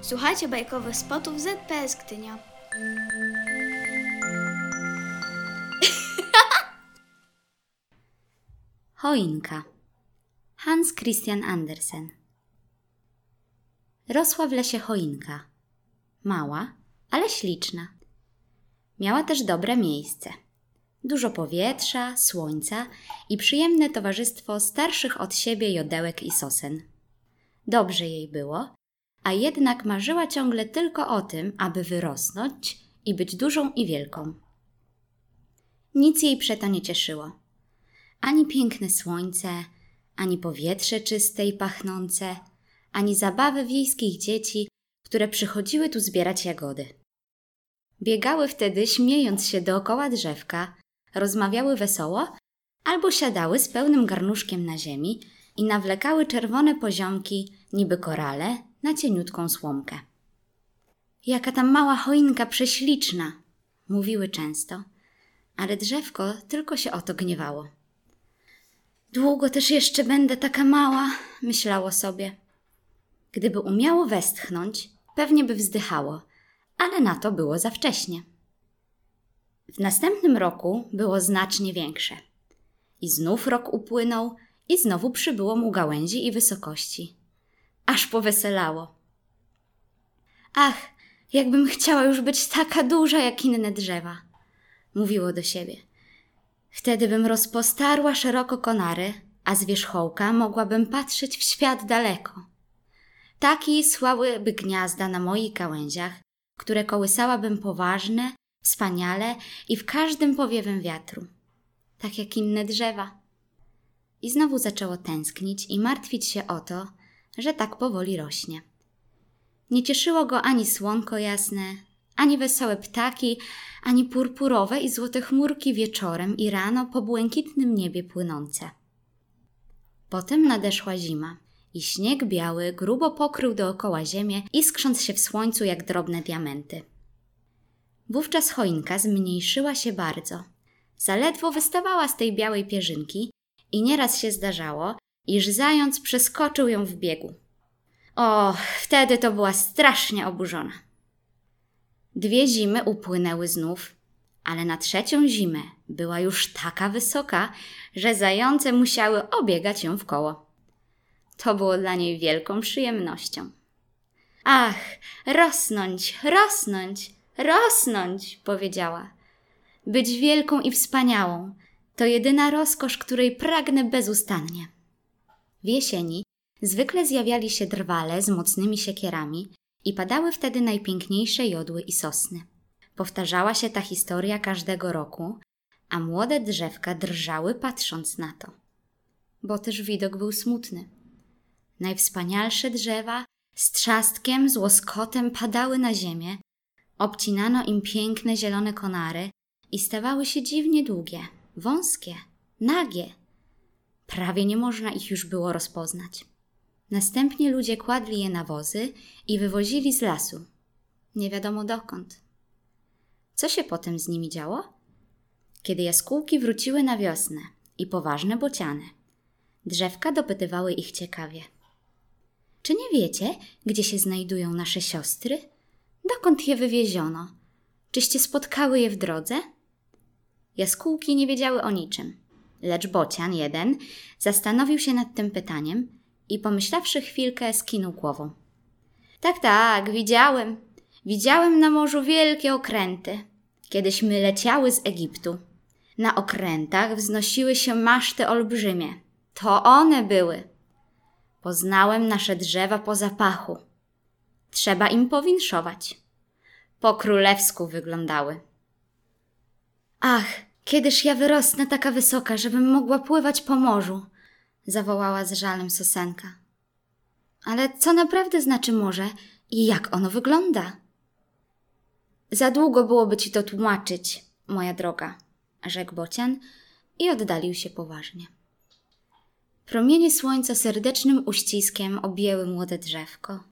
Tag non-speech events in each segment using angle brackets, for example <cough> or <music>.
Słuchajcie bajkowych spotów ZPS Gdynia. <laughs> Choinka. Hans Christian Andersen. Rosła w lesie choinka. Mała, ale śliczna. Miała też dobre miejsce. Dużo powietrza, słońca i przyjemne towarzystwo starszych od siebie jodełek i sosen. Dobrze jej było, a jednak marzyła ciągle tylko o tym, aby wyrosnąć i być dużą i wielką. Nic jej przeto nie cieszyło. Ani piękne słońce, ani powietrze czyste i pachnące, ani zabawy wiejskich dzieci, które przychodziły tu zbierać jagody. Biegały wtedy, śmiejąc się dookoła drzewka, rozmawiały wesoło albo siadały z pełnym garnuszkiem na ziemi i nawlekały czerwone poziomki, niby korale, na cieniutką słomkę. Jaka ta mała choinka prześliczna, mówiły często, ale drzewko tylko się o to gniewało. Długo też jeszcze będę taka mała, myślało sobie. Gdyby umiało westchnąć, pewnie by wzdychało, ale na to było za wcześnie. W następnym roku było znacznie większe. I znów rok upłynął, i znowu przybyło mu gałęzi i wysokości. Aż poweselało. Ach, jakbym chciała już być taka duża jak inne drzewa, mówiło do siebie. Wtedy bym rozpostarła szeroko konary, a z wierzchołka mogłabym patrzeć w świat daleko. Taki słałyby gniazda na moich gałęziach, które kołysałabym poważne, wspaniale i w każdym powiewem wiatru, tak jak inne drzewa. I znowu zaczęło tęsknić i martwić się o to, że tak powoli rośnie. Nie cieszyło go ani słonko jasne, ani wesołe ptaki, ani purpurowe i złote chmurki wieczorem i rano po błękitnym niebie płynące. Potem nadeszła zima i śnieg biały grubo pokrył dookoła ziemię, iskrząc się w słońcu jak drobne diamenty. Wówczas choinka zmniejszyła się bardzo. Zaledwo wystawała z tej białej pierzynki i nieraz się zdarzało, iż zając przeskoczył ją w biegu. O, wtedy to była strasznie oburzona. Dwie zimy upłynęły znów, ale na trzecią zimę była już taka wysoka, że zające musiały obiegać ją w koło. To było dla niej wielką przyjemnością. Ach, rosnąć, rosnąć, rosnąć, powiedziała. Być wielką i wspaniałą to jedyna rozkosz, której pragnę bezustannie. W jesieni zwykle zjawiali się drwale z mocnymi siekierami i padały wtedy najpiękniejsze jodły i sosny. Powtarzała się ta historia każdego roku, a młode drzewka drżały patrząc na to. Bo też widok był smutny. Najwspanialsze drzewa z trzastkiem, z łoskotem padały na ziemię, obcinano im piękne zielone konary i stawały się dziwnie długie, wąskie, nagie. Prawie nie można ich już było rozpoznać. Następnie ludzie kładli je na wozy i wywozili z lasu. Nie wiadomo dokąd. Co się potem z nimi działo? Kiedy jaskółki wróciły na wiosnę i poważne bociany, drzewka dopytywały ich ciekawie. Czy nie wiecie, gdzie się znajdują nasze siostry? Dokąd je wywieziono? Czyście spotkały je w drodze? Jaskółki nie wiedziały o niczym, lecz bocian jeden zastanowił się nad tym pytaniem i pomyślawszy chwilkę, skinął głową. Tak, tak, widziałem. Widziałem na morzu wielkie okręty. Kiedyśmy leciały z Egiptu. Na okrętach wznosiły się maszty olbrzymie. To one były. Poznałem nasze drzewa po zapachu. Trzeba im powinszować. Po królewsku wyglądały. Ach, kiedyż ja wyrosnę taka wysoka, żebym mogła pływać po morzu, zawołała z żalem Sosenka. Ale co naprawdę znaczy morze i jak ono wygląda? Za długo byłoby ci to tłumaczyć, moja droga, rzekł bocian i oddalił się poważnie. Promienie słońca serdecznym uściskiem objęły młode drzewko.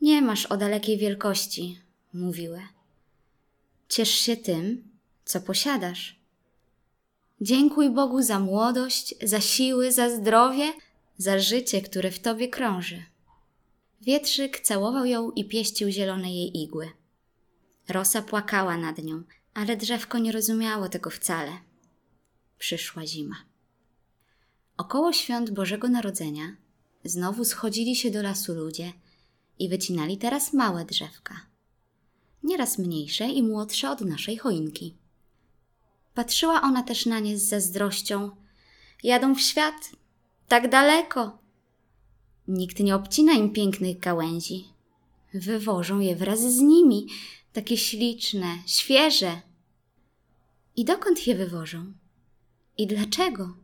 Nie masz o dalekiej wielkości, mówiły. Ciesz się tym, co posiadasz. Dziękuj Bogu za młodość, za siły, za zdrowie, za życie, które w tobie krąży. Wietrzyk całował ją i pieścił zielone jej igły. Rosa płakała nad nią, ale drzewko nie rozumiało tego wcale. Przyszła zima. Około świąt Bożego Narodzenia znowu schodzili się do lasu ludzie i wycinali teraz małe drzewka, nieraz mniejsze i młodsze od naszej choinki. Patrzyła ona też na nie z zazdrością. Jadą w świat, tak daleko. Nikt nie obcina im pięknych gałęzi. Wywożą je wraz z nimi, takie śliczne, świeże. I dokąd je wywożą? I dlaczego?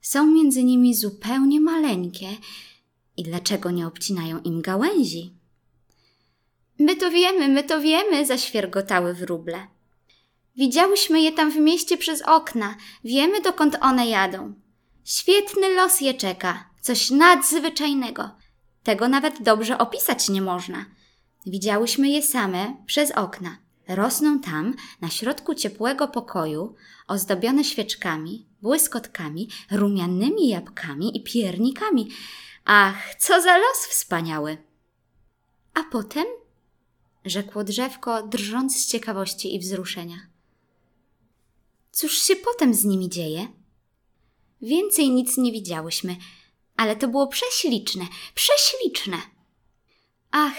Są między nimi zupełnie maleńkie. I dlaczego nie obcinają im gałęzi? My to wiemy, my to wiemy, zaświergotały wróble. Widziałyśmy je tam w mieście przez okna, wiemy dokąd one jadą. Świetny los je czeka, coś nadzwyczajnego. Tego nawet dobrze opisać nie można. Widziałyśmy je same przez okna. Rosną tam, na środku ciepłego pokoju, ozdobione świeczkami, błyskotkami, rumianymi jabłkami i piernikami. Ach, co za los wspaniały! A potem? rzekło drzewko, drżąc z ciekawości i wzruszenia. Cóż się potem z nimi dzieje? Więcej nic nie widziałyśmy, ale to było prześliczne, prześliczne. Ach,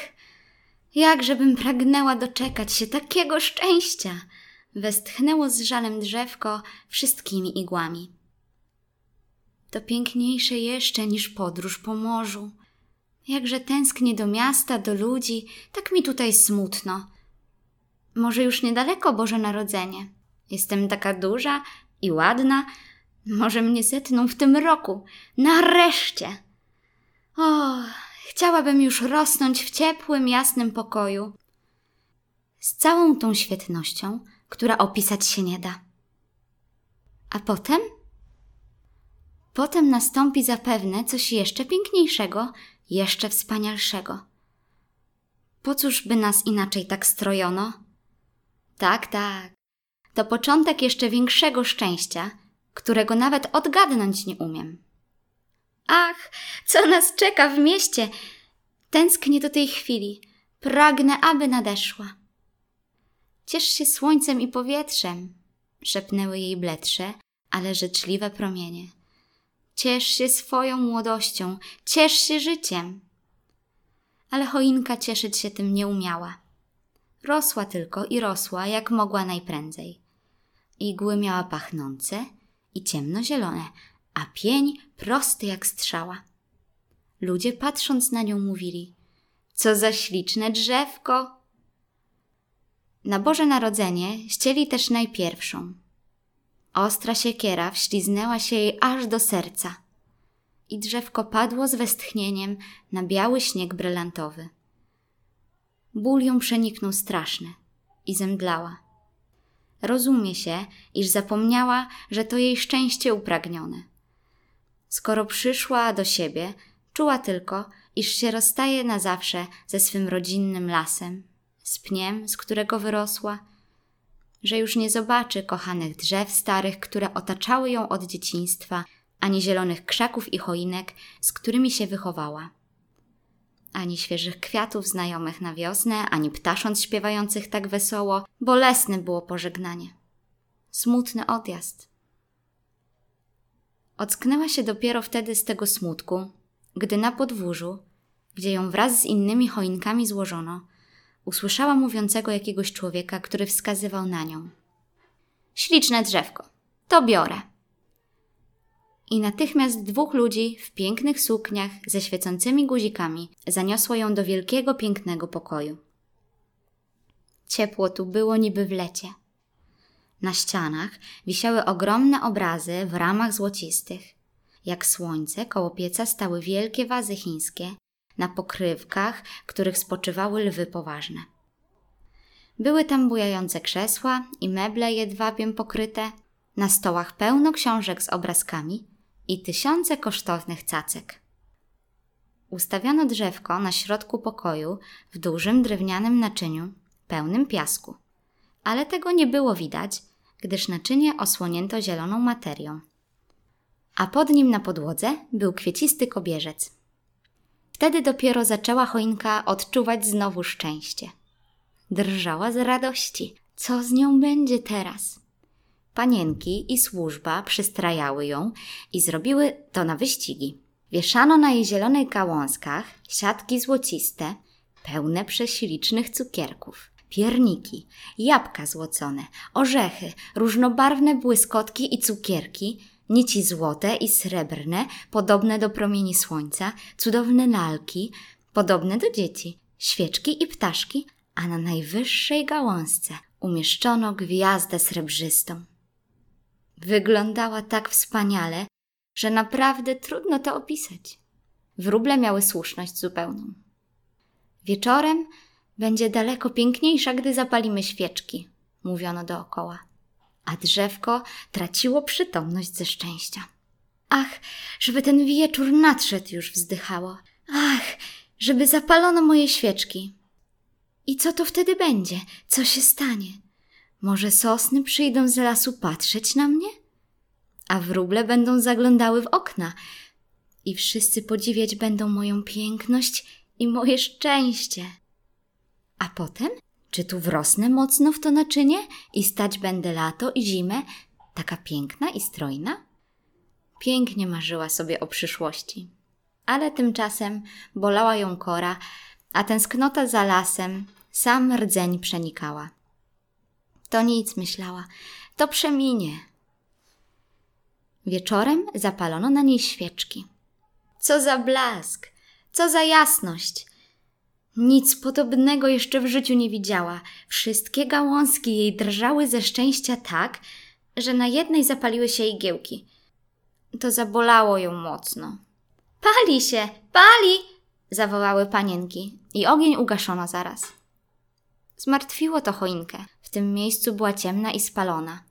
jakżebym pragnęła doczekać się takiego szczęścia! Westchnęło z żalem drzewko wszystkimi igłami. To piękniejsze jeszcze niż podróż po morzu. Jakże tęsknię do miasta, do ludzi, tak mi tutaj smutno. Może już niedaleko Boże Narodzenie. Jestem taka duża i ładna. Może mnie zetną w tym roku. Nareszcie! O, chciałabym już rosnąć w ciepłym, jasnym pokoju. Z całą tą świetnością, która opisać się nie da. A potem? Potem nastąpi zapewne coś jeszcze piękniejszego, jeszcze wspanialszego. Po cóż by nas inaczej tak strojono? Tak, tak. To początek jeszcze większego szczęścia, którego nawet odgadnąć nie umiem. Ach, co nas czeka w mieście! Tęsknię do tej chwili. Pragnę, aby nadeszła. Ciesz się słońcem i powietrzem, szepnęły jej bledsze, ale życzliwe promienie. Ciesz się swoją młodością, ciesz się życiem. Ale choinka cieszyć się tym nie umiała. Rosła tylko i rosła, jak mogła najprędzej. Igły miała pachnące i ciemnozielone, a pień prosty jak strzała. Ludzie patrząc na nią mówili: Co za śliczne drzewko! Na Boże Narodzenie ścieli też najpierwszą. Ostra siekiera wśliznęła się jej aż do serca i drzewko padło z westchnieniem na biały śnieg brylantowy. Ból ją przeniknął straszny i zemdlała. Rozumie się, iż zapomniała, że to jej szczęście upragnione. Skoro przyszła do siebie, czuła tylko, iż się rozstaje na zawsze ze swym rodzinnym lasem, z pniem, z którego wyrosła, że już nie zobaczy kochanych drzew starych, które otaczały ją od dzieciństwa, ani zielonych krzaków i choinek, z którymi się wychowała. Ani świeżych kwiatów znajomych na wiosnę, ani ptasząc śpiewających tak wesoło, bolesne było pożegnanie. Smutny odjazd. Ocknęła się dopiero wtedy z tego smutku, gdy na podwórzu, gdzie ją wraz z innymi choinkami złożono, usłyszała mówiącego jakiegoś człowieka, który wskazywał na nią. Śliczne drzewko, to biorę. I natychmiast dwóch ludzi w pięknych sukniach ze świecącymi guzikami zaniosło ją do wielkiego, pięknego pokoju. Ciepło tu było niby w lecie. Na ścianach wisiały ogromne obrazy w ramach złocistych. Jak słońce koło pieca stały wielkie wazy chińskie, na pokrywkach, których spoczywały lwy poważne. Były tam bujające krzesła i meble jedwabiem pokryte, na stołach pełno książek z obrazkami i tysiące kosztownych cacek. Ustawiono drzewko na środku pokoju w dużym drewnianym naczyniu, pełnym piasku, ale tego nie było widać, gdyż naczynie osłonięto zieloną materią. A pod nim na podłodze był kwiecisty kobierzec. Wtedy dopiero zaczęła choinka odczuwać znowu szczęście. Drżała z radości. Co z nią będzie teraz? Panienki i służba przystrajały ją i zrobiły to na wyścigi. Wieszano na jej zielonych gałązkach siatki złociste, pełne prześlicznych cukierków, pierniki, jabłka złocone, orzechy, różnobarwne błyskotki i cukierki, nici złote i srebrne, podobne do promieni słońca, cudowne lalki, podobne do dzieci, świeczki i ptaszki, a na najwyższej gałązce umieszczono gwiazdę srebrzystą. Wyglądała tak wspaniale, że naprawdę trudno to opisać. Wróble miały słuszność zupełną. Wieczorem będzie daleko piękniejsza, gdy zapalimy świeczki, mówiono dookoła. A drzewko traciło przytomność ze szczęścia. Ach, żeby ten wieczór nadszedł już wzdychało. Ach, żeby zapalono moje świeczki. I co to wtedy będzie? Co się stanie? Może sosny przyjdą z lasu patrzeć na mnie? A wróble będą zaglądały w okna i wszyscy podziwiać będą moją piękność i moje szczęście. A potem? Czy tu wrosnę mocno w to naczynie i stać będę lato i zimę, taka piękna i strojna? Pięknie marzyła sobie o przyszłości. Ale tymczasem bolała ją kora, a tęsknota za lasem sam rdzeń przenikała. To nic, myślała, to przeminie. Wieczorem zapalono na niej świeczki. Co za blask, co za jasność! Nic podobnego jeszcze w życiu nie widziała. Wszystkie gałązki jej drżały ze szczęścia tak, że na jednej zapaliły się igiełki. To zabolało ją mocno. Pali się, pali! zawołały panienki i ogień ugaszono zaraz. Zmartwiło to choinkę. W tym miejscu była ciemna i spalona.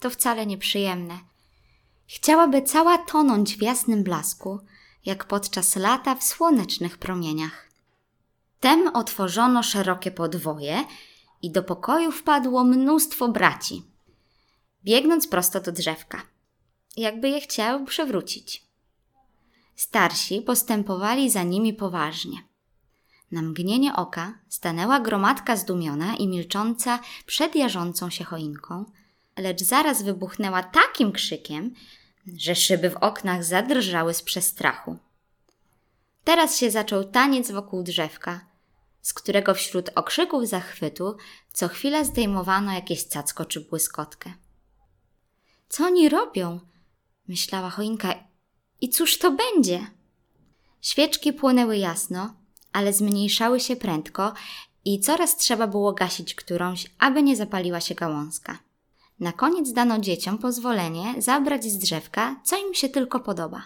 To wcale nieprzyjemne. Chciałaby cała tonąć w jasnym blasku, jak podczas lata w słonecznych promieniach. Tem otworzono szerokie podwoje i do pokoju wpadło mnóstwo braci, biegnąc prosto do drzewka, jakby je chciał przewrócić. Starsi postępowali za nimi poważnie. Na mgnienie oka stanęła gromadka zdumiona i milcząca przed jarzącą się choinką, lecz zaraz wybuchnęła takim krzykiem, że szyby w oknach zadrżały z przestrachu. Teraz się zaczął taniec wokół drzewka, z którego wśród okrzyków zachwytu co chwila zdejmowano jakieś cacko czy błyskotkę. Co oni robią? myślała choinka. I cóż to będzie? Świeczki płonęły jasno, ale zmniejszały się prędko i coraz trzeba było gasić którąś, aby nie zapaliła się gałązka. Na koniec dano dzieciom pozwolenie zabrać z drzewka, co im się tylko podoba.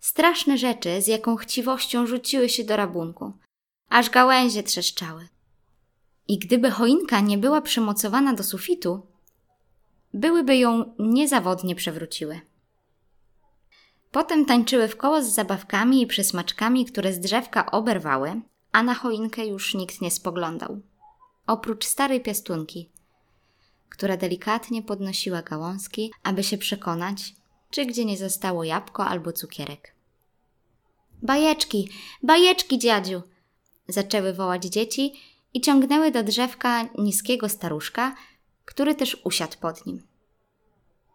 Straszne rzeczy z jaką chciwością rzuciły się do rabunku, aż gałęzie trzeszczały. I gdyby choinka nie była przymocowana do sufitu, byłyby ją niezawodnie przewróciły. Potem tańczyły w koło z zabawkami i przysmaczkami, które z drzewka oberwały, a na choinkę już nikt nie spoglądał. Oprócz starej piastunki, która delikatnie podnosiła gałązki, aby się przekonać, czy gdzie nie zostało jabłko albo cukierek. Bajeczki, bajeczki, dziadziu! Zaczęły wołać dzieci i ciągnęły do drzewka niskiego staruszka, który też usiadł pod nim.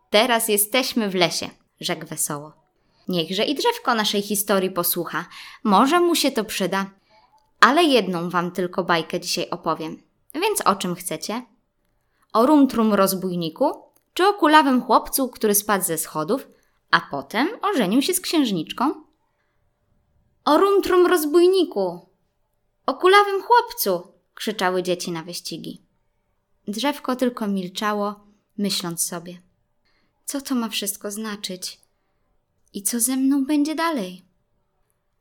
Teraz jesteśmy w lesie, rzekł wesoło. Niechże i drzewko naszej historii posłucha. Może mu się to przyda. Ale jedną wam tylko bajkę dzisiaj opowiem. Więc o czym chcecie? O rumtrum rozbójniku? Czy o kulawym chłopcu, który spadł ze schodów, a potem ożenił się z księżniczką? O rumtrum rozbójniku! O kulawym chłopcu! krzyczały dzieci na wyścigi. Drzewko tylko milczało, myśląc sobie. Co to ma wszystko znaczyć? I co ze mną będzie dalej?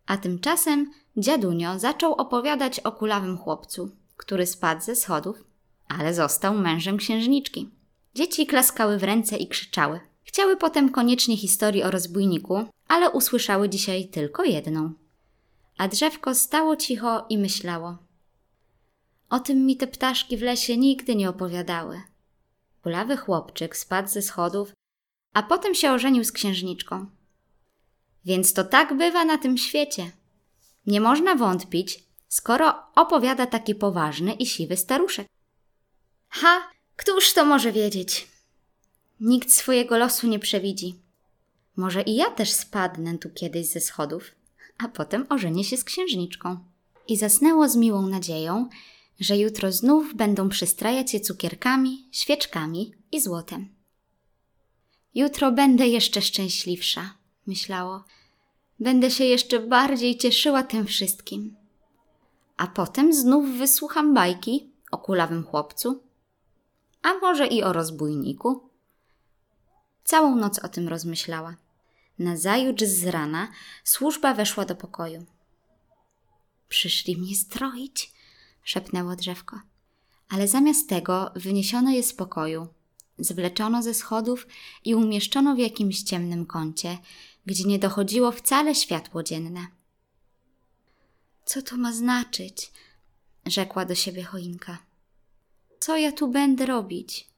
A tymczasem dziadunio zaczął opowiadać o kulawym chłopcu, który spadł ze schodów, ale został mężem księżniczki. Dzieci klaskały w ręce i krzyczały. Chciały potem koniecznie historii o rozbójniku, ale usłyszały dzisiaj tylko jedną. A drzewko stało cicho i myślało. O tym mi te ptaszki w lesie nigdy nie opowiadały. Kulawy chłopczyk spadł ze schodów, a potem się ożenił z księżniczką. Więc to tak bywa na tym świecie, Nie można wątpić, skoro opowiada taki poważny i siwy staruszek. Ha, któż to może wiedzieć? Nikt swojego losu nie przewidzi. Może i ja też spadnę tu kiedyś ze schodów, a potem ożenię się z księżniczką. I zasnęło z miłą nadzieją, że jutro znów będą przystrajać je cukierkami, świeczkami i złotem. Jutro będę jeszcze szczęśliwsza, myślało. Będę się jeszcze bardziej cieszyła tym wszystkim. A potem znów wysłucham bajki o kulawym chłopcu, a może i o rozbójniku. Całą noc o tym rozmyślała. Nazajutrz z rana służba weszła do pokoju. Przyszli mnie stroić, szepnęło drzewko. Ale zamiast tego wyniesiono je z pokoju, zwleczono ze schodów i umieszczono w jakimś ciemnym kącie, gdzie nie dochodziło wcale światło dzienne. Co to ma znaczyć? rzekła do siebie choinka. Co ja tu będę robić?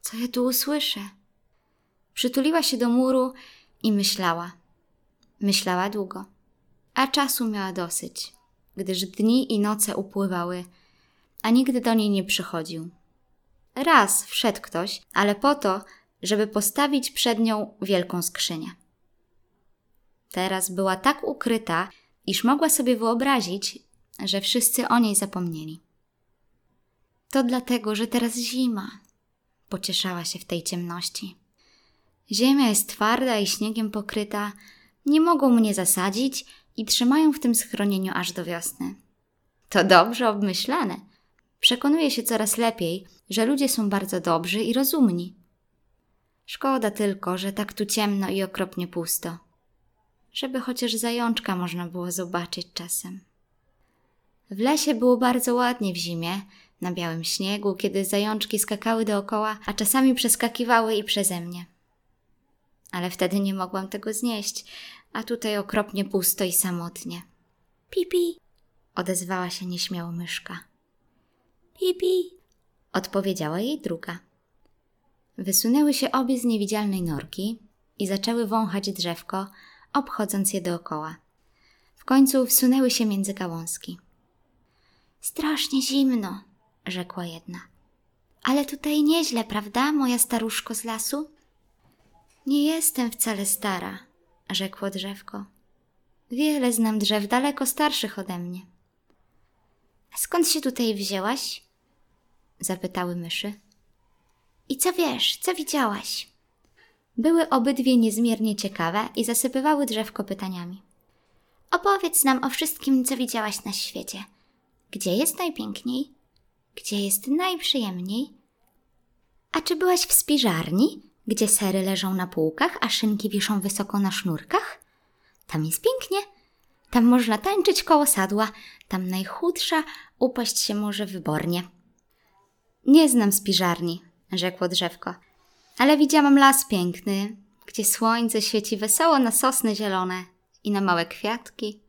Co ja tu usłyszę? Przytuliła się do muru i myślała. Myślała długo, a czasu miała dosyć, gdyż dni i noce upływały, a nigdy do niej nie przychodził. Raz wszedł ktoś, ale po to, żeby postawić przed nią wielką skrzynię. Teraz była tak ukryta, iż mogła sobie wyobrazić, że wszyscy o niej zapomnieli. To dlatego, że teraz zima, pocieszała się w tej ciemności. Ziemia jest twarda i śniegiem pokryta, nie mogą mnie zasadzić i trzymają w tym schronieniu aż do wiosny. To dobrze obmyślane. Przekonuje się coraz lepiej, że ludzie są bardzo dobrzy i rozumni. Szkoda tylko, że tak tu ciemno i okropnie pusto. Żeby chociaż zajączka można było zobaczyć czasem. W lesie było bardzo ładnie w zimie, na białym śniegu, kiedy zajączki skakały dookoła, a czasami przeskakiwały i przeze mnie. Ale wtedy nie mogłam tego znieść, a tutaj okropnie pusto i samotnie. Pipi, odezwała się nieśmiało myszka. Pipi, odpowiedziała jej druga. Wysunęły się obie z niewidzialnej norki i zaczęły wąchać drzewko, obchodząc je dookoła. W końcu wsunęły się między gałązki. Strasznie zimno, rzekła jedna. Ale tutaj nieźle, prawda, moja staruszko z lasu? Nie jestem wcale stara, rzekło drzewko. Wiele znam drzew daleko starszych ode mnie. A skąd się tutaj wzięłaś? zapytały myszy. I co wiesz, co widziałaś? Były obydwie niezmiernie ciekawe i zasypywały drzewko pytaniami. Opowiedz nam o wszystkim, co widziałaś na świecie. Gdzie jest najpiękniej? Gdzie jest najprzyjemniej? A czy byłaś w spiżarni, gdzie sery leżą na półkach, a szynki wiszą wysoko na sznurkach? Tam jest pięknie. Tam można tańczyć koło sadła, tam najchudsza upaść się może wybornie. Nie znam spiżarni, rzekło drzewko, ale widziałam las piękny, gdzie słońce świeci wesoło na sosny zielone i na małe kwiatki,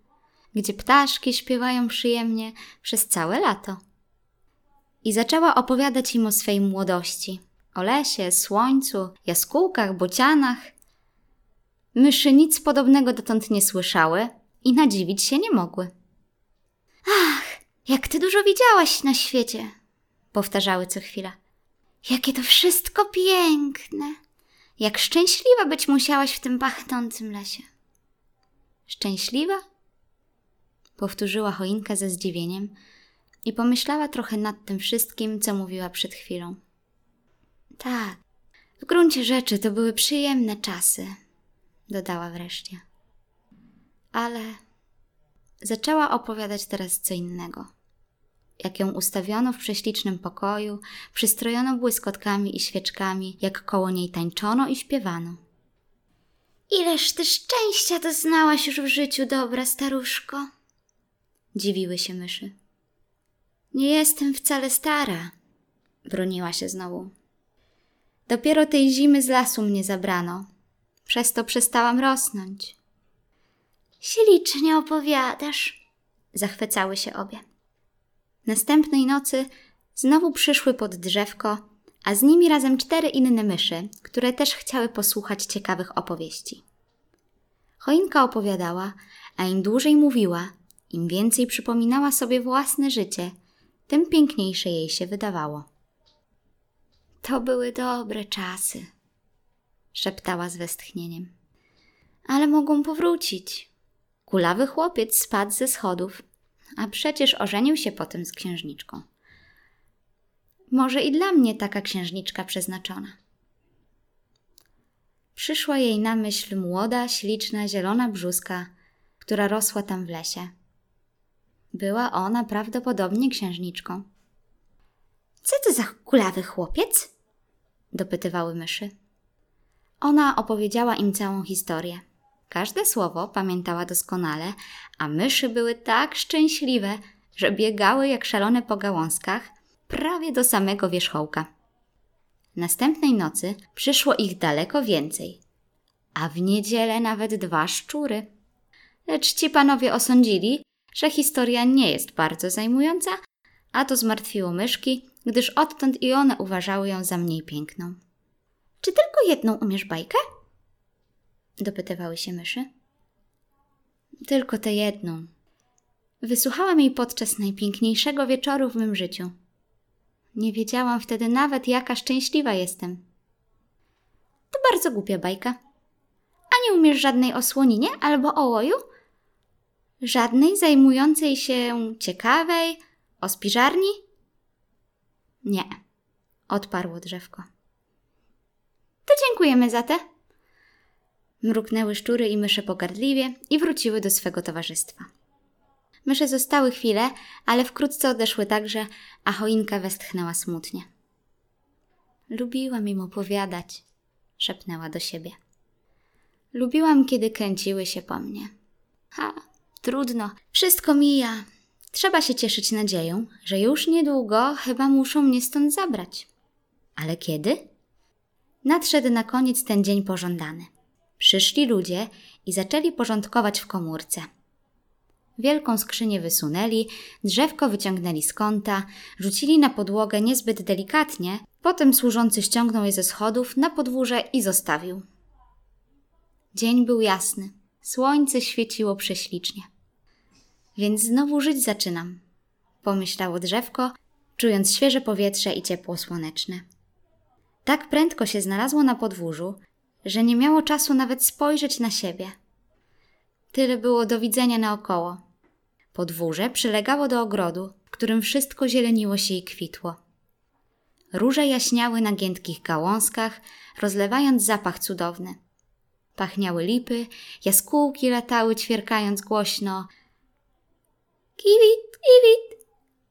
gdzie ptaszki śpiewają przyjemnie przez całe lato. I zaczęła opowiadać im o swej młodości, o lesie, słońcu, jaskółkach, bocianach. Myszy nic podobnego dotąd nie słyszały i nadziwić się nie mogły. Ach, jak ty dużo widziałaś na świecie, powtarzały co chwila. Jakie to wszystko piękne! Jak szczęśliwa być musiałaś w tym pachnącym lesie. Szczęśliwa? Powtórzyła choinka ze zdziwieniem i pomyślała trochę nad tym wszystkim, co mówiła przed chwilą. Tak, w gruncie rzeczy to były przyjemne czasy, dodała wreszcie. Ale zaczęła opowiadać teraz co innego. Jak ją ustawiono w prześlicznym pokoju, przystrojono błyskotkami i świeczkami, jak koło niej tańczono i śpiewano. Ileż ty szczęścia doznałaś już w życiu, dobra staruszko? Dziwiły się myszy. Nie jestem wcale stara, broniła się znowu. Dopiero tej zimy z lasu mnie zabrano. Przez to przestałam rosnąć. Ślicznie opowiadasz, zachwycały się obie. Następnej nocy znowu przyszły pod drzewko, a z nimi razem cztery inne myszy, które też chciały posłuchać ciekawych opowieści. Choinka opowiadała, a im dłużej mówiła, Im więcej przypominała sobie własne życie, tym piękniejsze jej się wydawało. To były dobre czasy, szeptała z westchnieniem. Ale mogą powrócić. Kulawy chłopiec spadł ze schodów, a przecież ożenił się potem z księżniczką. Może i dla mnie taka księżniczka przeznaczona. Przyszła jej na myśl młoda, śliczna, zielona brzuska, która rosła tam w lesie. Była ona prawdopodobnie księżniczką. Co to za kulawy chłopiec? dopytywały myszy. Ona opowiedziała im całą historię. Każde słowo pamiętała doskonale, a myszy były tak szczęśliwe, że biegały jak szalone po gałązkach prawie do samego wierzchołka. Następnej nocy przyszło ich daleko więcej, a w niedzielę nawet dwa szczury. Lecz ci panowie osądzili, że historia nie jest bardzo zajmująca, a to zmartwiło myszki, gdyż odtąd i one uważały ją za mniej piękną. Czy tylko jedną umiesz bajkę? Dopytywały się myszy. Tylko tę jedną. Wysłuchałam jej podczas najpiękniejszego wieczoru w mym życiu. Nie wiedziałam wtedy nawet, jaka szczęśliwa jestem. To bardzo głupia bajka. A nie umiesz żadnej o albo o łoju? Żadnej zajmującej się ciekawej, o spiżarni? Nie, odparło drzewko. To dziękujemy za te. Mruknęły szczury i mysze pogardliwie i wróciły do swego towarzystwa. Mysze zostały chwilę, ale wkrótce odeszły także, a choinka westchnęła smutnie. Lubiłam im opowiadać, szepnęła do siebie. Lubiłam, kiedy kręciły się po mnie. Ha, trudno, wszystko mija. Trzeba się cieszyć nadzieją, że już niedługo chyba muszą mnie stąd zabrać. Ale kiedy? Nadszedł na koniec ten dzień pożądany. Przyszli ludzie i zaczęli porządkować w komórce. Wielką skrzynię wysunęli, drzewko wyciągnęli z kąta, rzucili na podłogę niezbyt delikatnie, potem służący ściągnął je ze schodów na podwórze i zostawił. Dzień był jasny, słońce świeciło prześlicznie. Więc znowu żyć zaczynam, pomyślało drzewko, czując świeże powietrze i ciepło słoneczne. Tak prędko się znalazło na podwórzu, że nie miało czasu nawet spojrzeć na siebie. Tyle było do widzenia naokoło. Podwórze przylegało do ogrodu, w którym wszystko zieleniło się i kwitło. Róże jaśniały na giętkich gałązkach, rozlewając zapach cudowny. Pachniały lipy, jaskółki latały ćwierkając głośno. Kiwit, kiwit!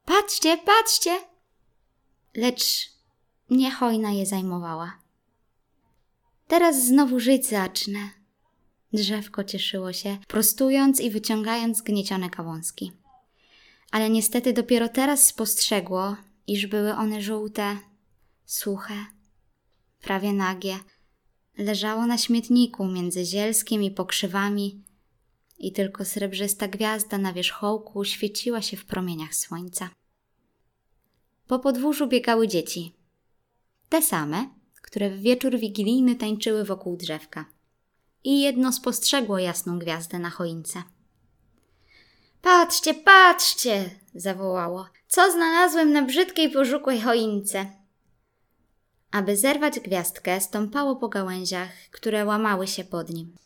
Patrzcie, patrzcie! Lecz niehojna je zajmowała. Teraz znowu żyć zacznę. Drzewko cieszyło się, prostując i wyciągając zgniecione gałązki. Ale niestety dopiero teraz spostrzegło, iż były one żółte, suche, prawie nagie. Leżało na śmietniku między zielskiem i pokrzywami i tylko srebrzysta gwiazda na wierzchołku świeciła się w promieniach słońca. Po podwórzu biegały dzieci. Te same, które w wieczór wigilijny tańczyły wokół drzewka. I jedno spostrzegło jasną gwiazdę na choince. Patrzcie, patrzcie! zawołało. Co znalazłem na brzydkiej, pożukłej choince? Aby zerwać gwiazdkę, stąpało po gałęziach, które łamały się pod nim.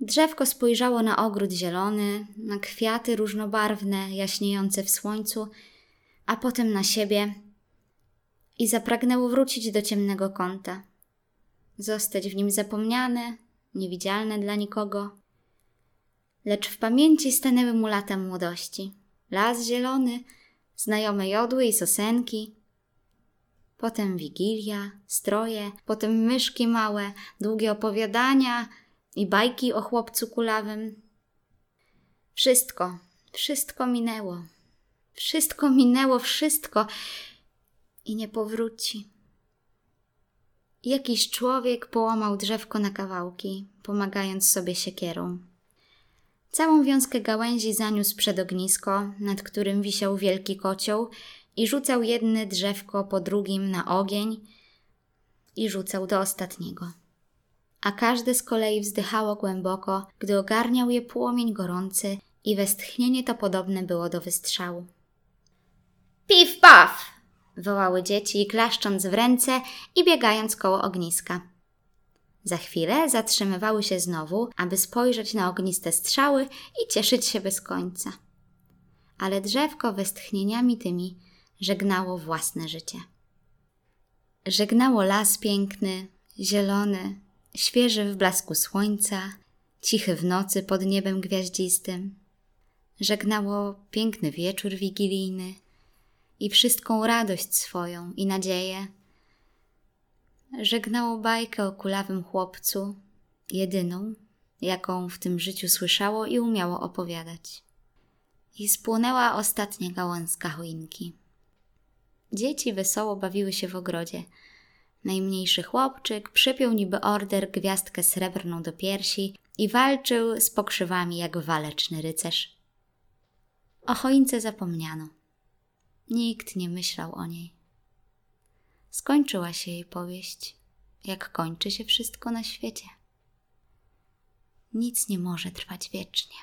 Drzewko spojrzało na ogród zielony, na kwiaty różnobarwne, jaśniejące w słońcu, a potem na siebie i zapragnęło wrócić do ciemnego kąta, zostać w nim zapomniane, niewidzialne dla nikogo. Lecz w pamięci stanęły mu lata młodości, las zielony, znajome jodły i sosenki, potem wigilia, stroje, potem myszki małe, długie opowiadania i bajki o chłopcu kulawym. Wszystko, wszystko minęło. Wszystko minęło, wszystko i nie powróci. Jakiś człowiek połamał drzewko na kawałki, pomagając sobie siekierą. Całą wiązkę gałęzi zaniósł przed ognisko, nad którym wisiał wielki kocioł i rzucał jedne drzewko po drugim na ogień i rzucał do ostatniego. A każde z kolei wzdychało głęboko, gdy ogarniał je płomień gorący i westchnienie to podobne było do wystrzału. Pif paf! Wołały dzieci, klaszcząc w ręce i biegając koło ogniska. Za chwilę zatrzymywały się znowu, aby spojrzeć na ogniste strzały i cieszyć się bez końca. Ale drzewko westchnieniami tymi żegnało własne życie. Żegnało las piękny, zielony, świeży w blasku słońca, cichy w nocy pod niebem gwiaździstym. Żegnało piękny wieczór wigilijny i wszystką radość swoją i nadzieję. Żegnało bajkę o kulawym chłopcu, jedyną, jaką w tym życiu słyszało i umiało opowiadać. I spłonęła ostatnia gałązka choinki. Dzieci wesoło bawiły się w ogrodzie. Najmniejszy chłopczyk przypiął niby order gwiazdkę srebrną do piersi i walczył z pokrzywami jak waleczny rycerz. O choince zapomniano. Nikt nie myślał o niej. Skończyła się jej powieść, jak kończy się wszystko na świecie. Nic nie może trwać wiecznie.